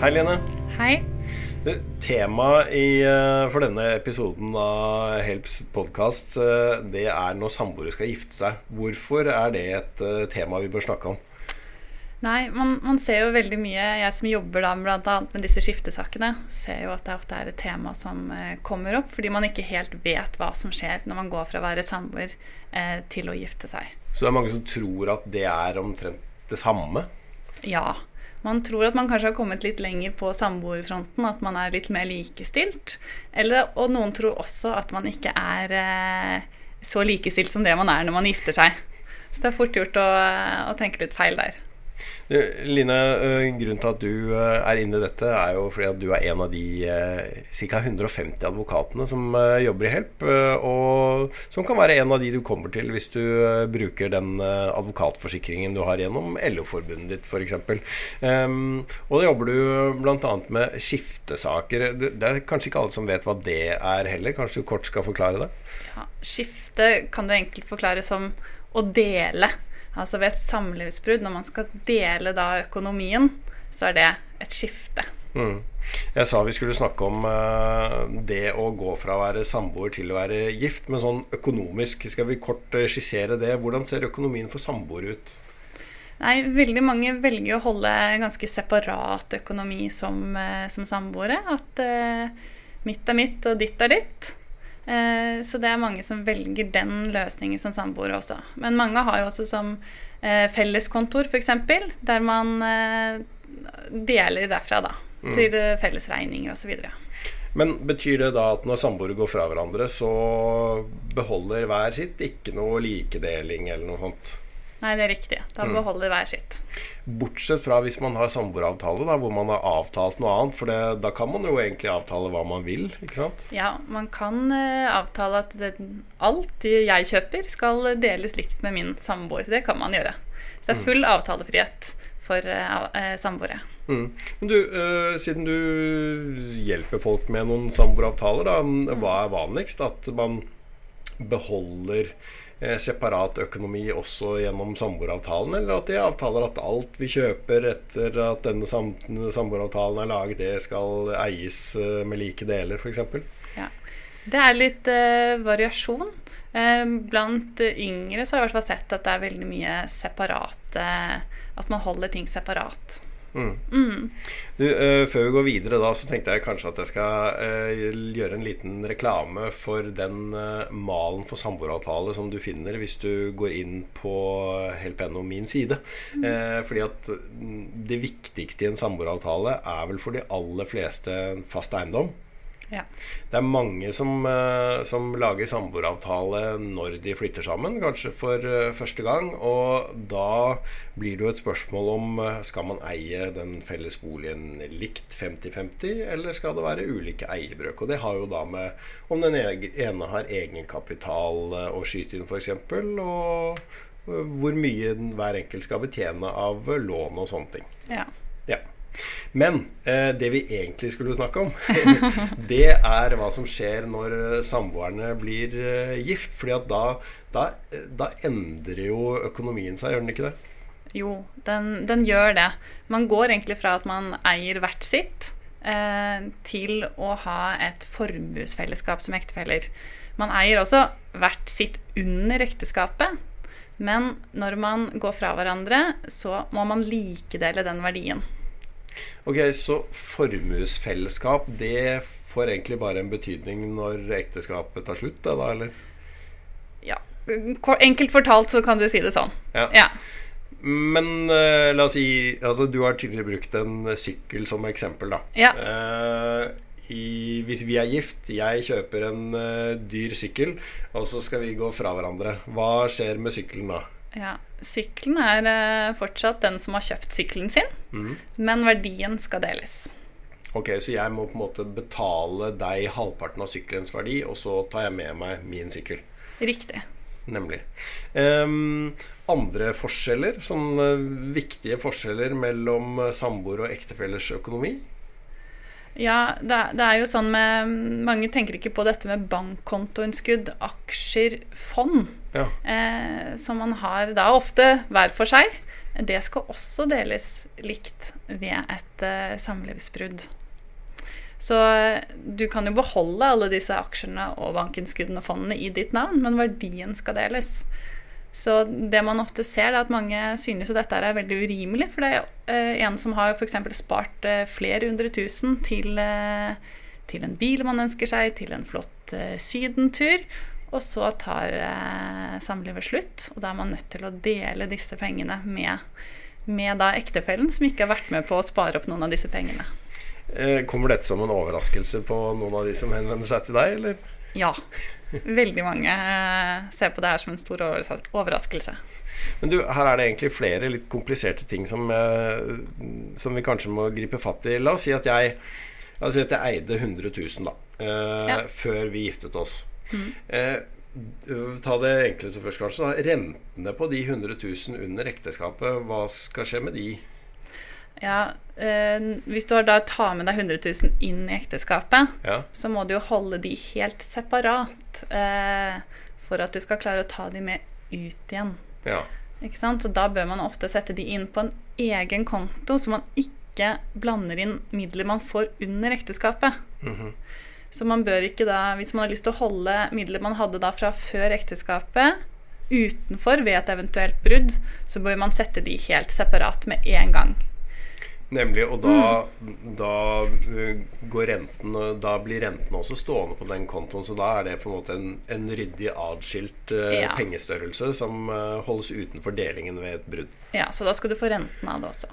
Hei, Lene. Hei. Temaet uh, for denne episoden av Helps podkast det er når samboere skal gifte seg. Hvorfor er det et uh, tema vi bør snakke om? Nei, man, man, ser jo veldig mye Jeg som jobber da bl.a. med disse skiftesakene, ser jo at det ofte er et tema som kommer opp fordi man ikke helt vet hva som skjer når man går fra å være samboer til å gifte seg. Så det er mange som tror at det er omtrent det samme? Ja. Man tror at man kanskje har kommet litt lenger på samboerfronten, at man er litt mer likestilt. Eller, og noen tror også at man ikke er eh, så likestilt som det man er når man gifter seg. Så det er fort gjort å, å tenke litt feil der. Line, eh, grunnen til at du eh, er inne i dette, er jo fordi at du er en av de eh, ca. 150 advokatene som jobber i Help, og som kan være en av de du kommer til hvis du bruker den advokatforsikringen du har gjennom LO-forbundet ditt f.eks. Um, og da jobber du bl.a. med skiftesaker. Det er kanskje ikke alle som vet hva det er heller. Kanskje du kort skal forklare det? Ja, skifte kan du enkelt forklare som å dele Altså ved et samlivsbrudd, når man skal dele da økonomien, så er det et skifte. Mm. Jeg sa vi skulle snakke om uh, det å gå fra å være samboer til å være gift. Men sånn økonomisk, skal vi kort uh, skissere det? Hvordan ser økonomien for samboere ut? Nei, veldig mange velger å holde ganske separat økonomi som, uh, som samboere. At mitt er mitt, og ditt er ditt. Eh, så det er mange som velger den løsningen som samboere også. Men mange har jo også som eh, felleskontor, f.eks., der man eh, deler derfra da, mm. til fellesregninger osv. Men betyr det da at når samboere går fra hverandre, så beholder hver sitt, ikke noe likedeling eller noe sånt? Nei, det er riktig. Da mm. beholder hver sitt. Bortsett fra hvis man har samboeravtale, hvor man har avtalt noe annet. For det, da kan man jo egentlig avtale hva man vil, ikke sant? Ja, man kan uh, avtale at det, alt jeg kjøper, skal deles likt med min samboer. Det kan man gjøre. Så det er mm. full mm. avtalefrihet for uh, uh, samboere. Mm. Men du, siden du hjelper folk med noen samboeravtaler, da, mm. hva er vanligst? At man beholder Eh, separat økonomi også gjennom samboeravtalen, eller at de avtaler at alt vi kjøper etter at denne sam samboeravtalen er laget, det skal eies eh, med like deler, f.eks.? Ja. Det er litt uh, variasjon. Blant yngre så har jeg i hvert fall sett at det er veldig mye separate At man holder ting separat. Mm. Mm. Du, uh, før vi går videre, da, så tenkte jeg kanskje at jeg skal uh, gjøre en liten reklame for den uh, malen for samboeravtale som du finner hvis du går inn på Help.no min side. Mm. fordi at mm, det viktigste i en samboeravtale er vel for de aller fleste fast eiendom. Ja. Det er mange som, uh, som lager samboeravtale når de flytter sammen, kanskje for uh, første gang. Og da blir det jo et spørsmål om uh, skal man eie den felles boligen likt 50-50, eller skal det være ulike eierbrøk. Og det har jo da med om den ene har egenkapital å skyte inn, f.eks., og hvor mye hver enkelt skal betjene av lån og sånne ting. Ja. ja. Men eh, det vi egentlig skulle snakke om, det er hva som skjer når eh, samboerne blir eh, gift. Fordi at da, da, da, endrer jo økonomien seg, gjør den ikke det? Jo, den, den, gjør det. Man går egentlig fra at man eier hvert sitt, eh, til å ha et formuesfellesskap som ektefeller. Man eier også hvert sitt under ekteskapet. Men når man går fra hverandre, så må man likedele den verdien. Ok, Så formuesfellesskap, det får egentlig bare en betydning når ekteskapet tar slutt, da, eller? Ja. Enkelt fortalt så kan du si det sånn. Ja. ja. Men uh, la oss si altså, Du har tidligere brukt en sykkel som eksempel, da. Ja. Uh, i, hvis vi er gift, jeg kjøper en uh, dyr sykkel, og så skal vi gå fra hverandre. Hva skjer med sykkelen da? Ja, Sykkelen er eh, fortsatt den som har kjøpt sykkelen sin, mm. men verdien skal deles. Ok, Så jeg må på en måte betale deg halvparten av sykkelens verdi, og så tar jeg med meg min sykkel? Riktig. Nemlig. Um, andre forskjeller, sånn viktige forskjeller mellom samboer og ektefellers økonomi? Ja, det, er- det er jo sånn med Mange tenker ikke på dette med bankkontoinnskudd, aksjer, fond, Ja. eh, som man har da ofte hver for seg. Det skal også deles likt ved et eh, samlivsbrudd. Så eh, du kan jo beholde alle disse aksjene og bankinnskuddene og fondene i ditt navn, men verdien skal deles. Så det man ofte ser, er at mange synes jo dette er veldig urimelig. For det er eh, en som har f.eks. spart eh, flere hundre tusen til, til en bil man ønsker seg, til en flott sydentur. Og så tar eh, samlivet slutt, og da er man nødt til å dele disse pengene med, med da ektefellen, som ikke har vært med på å spare opp noen av disse pengene. Eh, Kommer dette som en overraskelse på noen av de som henvender seg til deg, eller? Ja. Veldig mange eh, ser på det her som en stor overraskelse. Men du, her er det egentlig flere litt kompliserte ting som, eh, som vi kanskje må gripe fatt i. La oss si at jeg, la oss si at jeg eide 100 000 da, eh, Ja. før vi giftet oss. Mm. Eh, ta det enkleste først, kanskje. Da. Rentene på de 100 000 under ekteskapet, hva skal skje med de? Ja, eh, hvis du har da tar med deg 100 000 inn i ekteskapet, Ja. så må du jo holde de helt separat eh, for at du skal klare å ta de med ut igjen. ja. Ikke sant? Så da bør man ofte sette de inn på en egen konto, så man ikke blander inn midler man får under ekteskapet. Mhm. Så man bør ikke da, hvis man har lyst til å holde midler man hadde da fra før ekteskapet, utenfor ved et eventuelt brudd, så bør man sette de helt separat med en gang. Nemlig, og da, Mm. da går renten Da blir renten også stående på den kontoen, så da er det på en måte en, en ryddig atskilt uh, Ja. pengestørrelse som uh, holdes utenfor delingen ved et brudd. Ja, så da skal du få renten av det også.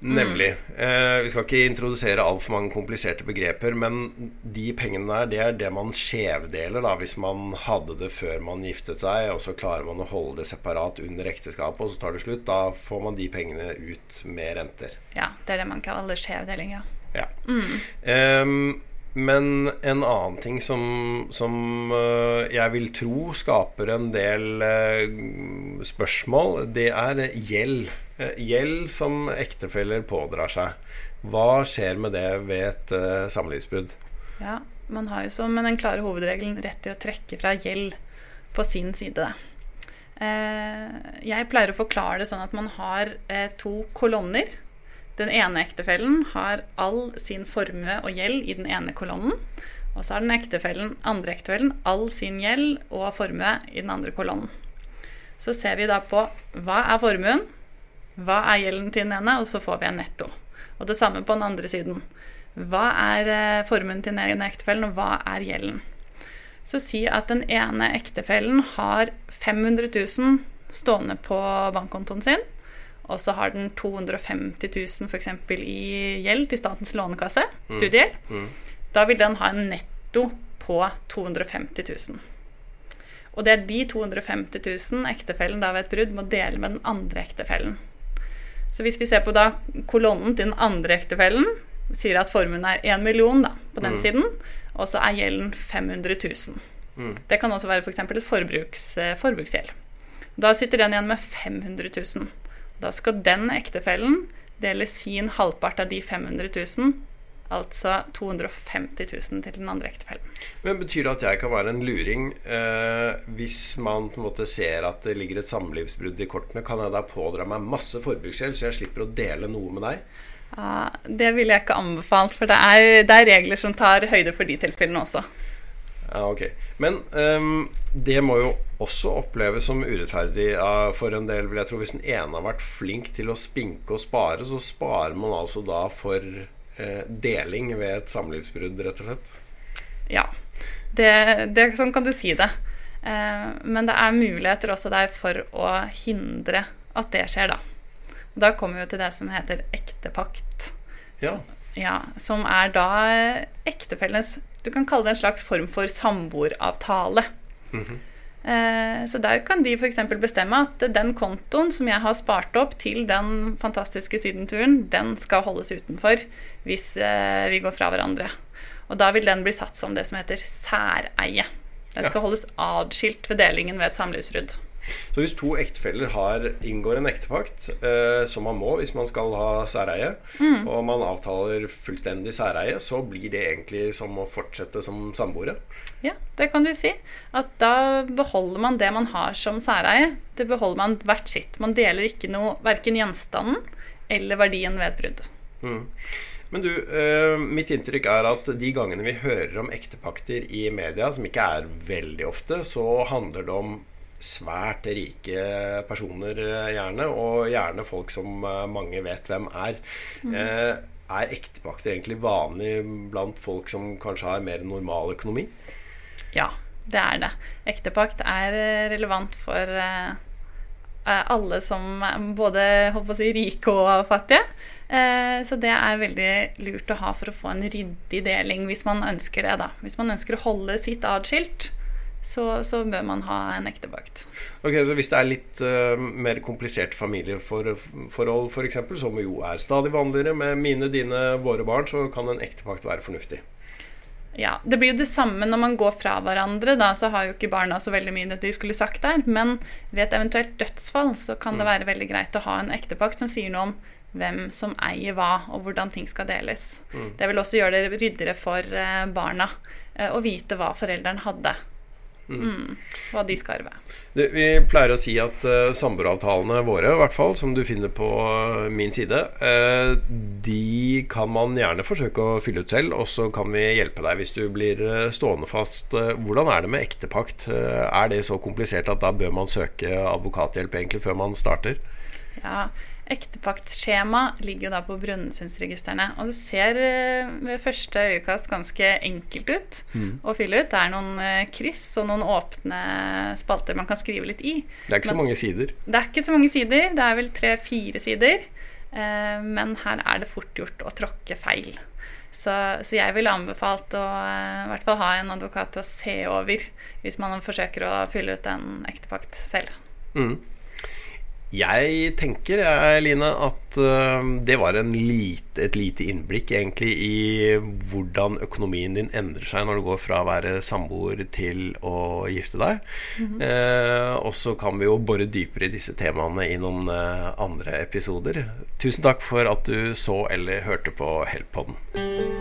Nemlig. Eh, vi skal ikke introdusere altfor mange kompliserte begreper, men de pengene der, det er det man skjevdeler da, hvis man hadde det før man giftet seg, og så klarer man å holde det separat under ekteskapet, og så tar det slutt. Da får man de pengene ut med renter. Ja, det er det man kaller skjevdeling, ja. Ja. Ehm, men en annen ting som, som øh, jeg vil tro skaper en del øh, spørsmål, det er gjeld. Eh, gjeld som ektefeller pådrar seg. Hva skjer med det ved et samlivsbrudd? Ja, man har jo som den klare hovedregelen rett til å trekke fra gjeld på sin side. Eh, jeg pleier å forklare det sånn at man har eh, to kolonner. Den ene ektefellen har all sin formue og gjeld i den ene kolonnen. Og så har den ektefellen, andre ektefellen all sin gjeld og formue i den andre kolonnen. Så ser vi da på hva er formuen, hva er gjelden til den ene, og så får vi en netto. Og det samme på den andre siden. Hva er eh, formuen til den ene ektefellen, og hva er gjelden? Så si at den ene ektefellen har 500 000 stående på bankkontoen sin, og så har den 250 000 f.eks. i gjeld til Statens lånekasse, studiegjeld. Mm. Da vil den ha en netto på 250 000. Og det er de 250 000 ektefellen da ved et brudd må dele med den andre ektefellen. Så hvis vi ser på da kolonnen til den andre ektefellen, sier at formuen er 1 million da, på den Mm. siden, og så er gjelden 500 000. Mm. Det kan også være f.eks. et forbruks, eh, forbruksgjeld. Da sitter den igjen med 500 000. Da skal den ektefellen dele sin halvpart av de 500 000, altså 250 000 til den andre ektefellen. Men Betyr det at jeg kan være en luring eh, hvis man på en måte ser at det ligger et samlivsbrudd i kortene? Kan jeg da pådra meg masse forbruksgjeld, så jeg slipper å dele noe med deg? Ja, det ville jeg ikke anbefalt, for det er, det er regler som tar høyde for de tilfellene også. Ja, ok. Men um, det må jo også oppleves som urettferdig uh, for en del, vil jeg tro. Hvis den ene har vært flink til å spinke og spare, så sparer man altså da for uh, deling ved et samlivsbrudd, rett og slett. Ja, det, det, sånn kan du si det. Uh, men det er muligheter også der for å hindre at det skjer, da. Da kommer vi jo til det som heter ektepakt. Ja. Ja, som er da ektefellens ektefellenes Du kan kalle det en slags form for samboeravtale. Mhm. Eh, Så der kan de f.eks. bestemme at den kontoen som jeg har spart opp til den fantastiske sydenturen, den skal holdes utenfor hvis eh, vi går fra hverandre. Og da vil den bli satt som det som heter særeie. Den skal Ja. holdes adskilt ved delingen ved et samlivsbrudd. Så hvis to ektefeller har, inngår en ektepakt, eh, som man må hvis man skal ha særeie, mm. og man avtaler fullstendig særeie, så blir det egentlig som å fortsette som samboere? Ja, det kan du si. At da beholder man det man har som særeie. Det beholder man hvert sitt. Man deler ikke noe, verken gjenstanden eller verdien ved et brudd. Mm. Men du, eh, mitt inntrykk er at de gangene vi hører om ektepakter i media, som ikke er veldig ofte, så handler det om svært rike personer, eh, gjerne, og gjerne folk som eh, mange vet hvem er. Mm. Eh, er ektepakter egentlig vanlig blant folk som kanskje har mer normal økonomi? Ja, det er det. Ektepakt er relevant for eh, alle som både håper å si, rike og fattige. Så det er veldig lurt å ha for å få en ryddig deling, hvis man ønsker det. da. Hvis man ønsker å holde sitt atskilt, så, så, bør man ha en ektepakt. Ok, Så hvis det er litt uh, mer komplisert familieforhold f.eks., som jo er stadig vanligere med mine, dine, våre barn, så kan en ektepakt være fornuftig? Ja, Det blir jo det samme når man går fra hverandre. da, Så har jo ikke barna så veldig mye de skulle sagt der. Men ved et eventuelt dødsfall så kan det mm. være veldig greit å ha en ektepakt som sier noe om hvem som eier hva, og hvordan ting skal deles. Mm. Det vil også gjøre det ryddigere for eh, barna eh, å vite hva forelderen hadde. Mm. Hva de skal arve. Du, vi pleier å si at uh, samboeravtalene våre, i hvert fall, som du finner på uh, min side, uh, de kan man gjerne forsøke å fylle ut selv, og så kan vi hjelpe deg hvis du blir stående fast. hvordan er det med ektepakt? er det så komplisert at da bør man søke advokathjelp egentlig før man starter? Ja, Ektepaktsskjema ligger jo da på Brønnøysundregistrene. Og det ser eh, ved første øyekast ganske enkelt ut mm. å fylle ut. Det er noen eh, kryss og noen åpne spalter man kan skrive litt i. Det er ikke men, så mange sider? Det er ikke så mange sider. Det er vel tre-fire sider. Eh, men her er det fort gjort å tråkke feil. Så, så, jeg ville anbefalt å i hvert fall ha en advokat til å se over hvis man forsøker å fylle ut en ektepakt selv. Mm. Jeg tenker Line, at uh, det var lite, et lite innblikk egentlig i hvordan økonomien din endrer seg når du går fra å være samboer til å gifte deg. Mm -hmm. eh, og så kan vi jo bore dypere i disse temaene i noen uh, andre episoder. Tusen takk for at du så eller hørte på Help-podden.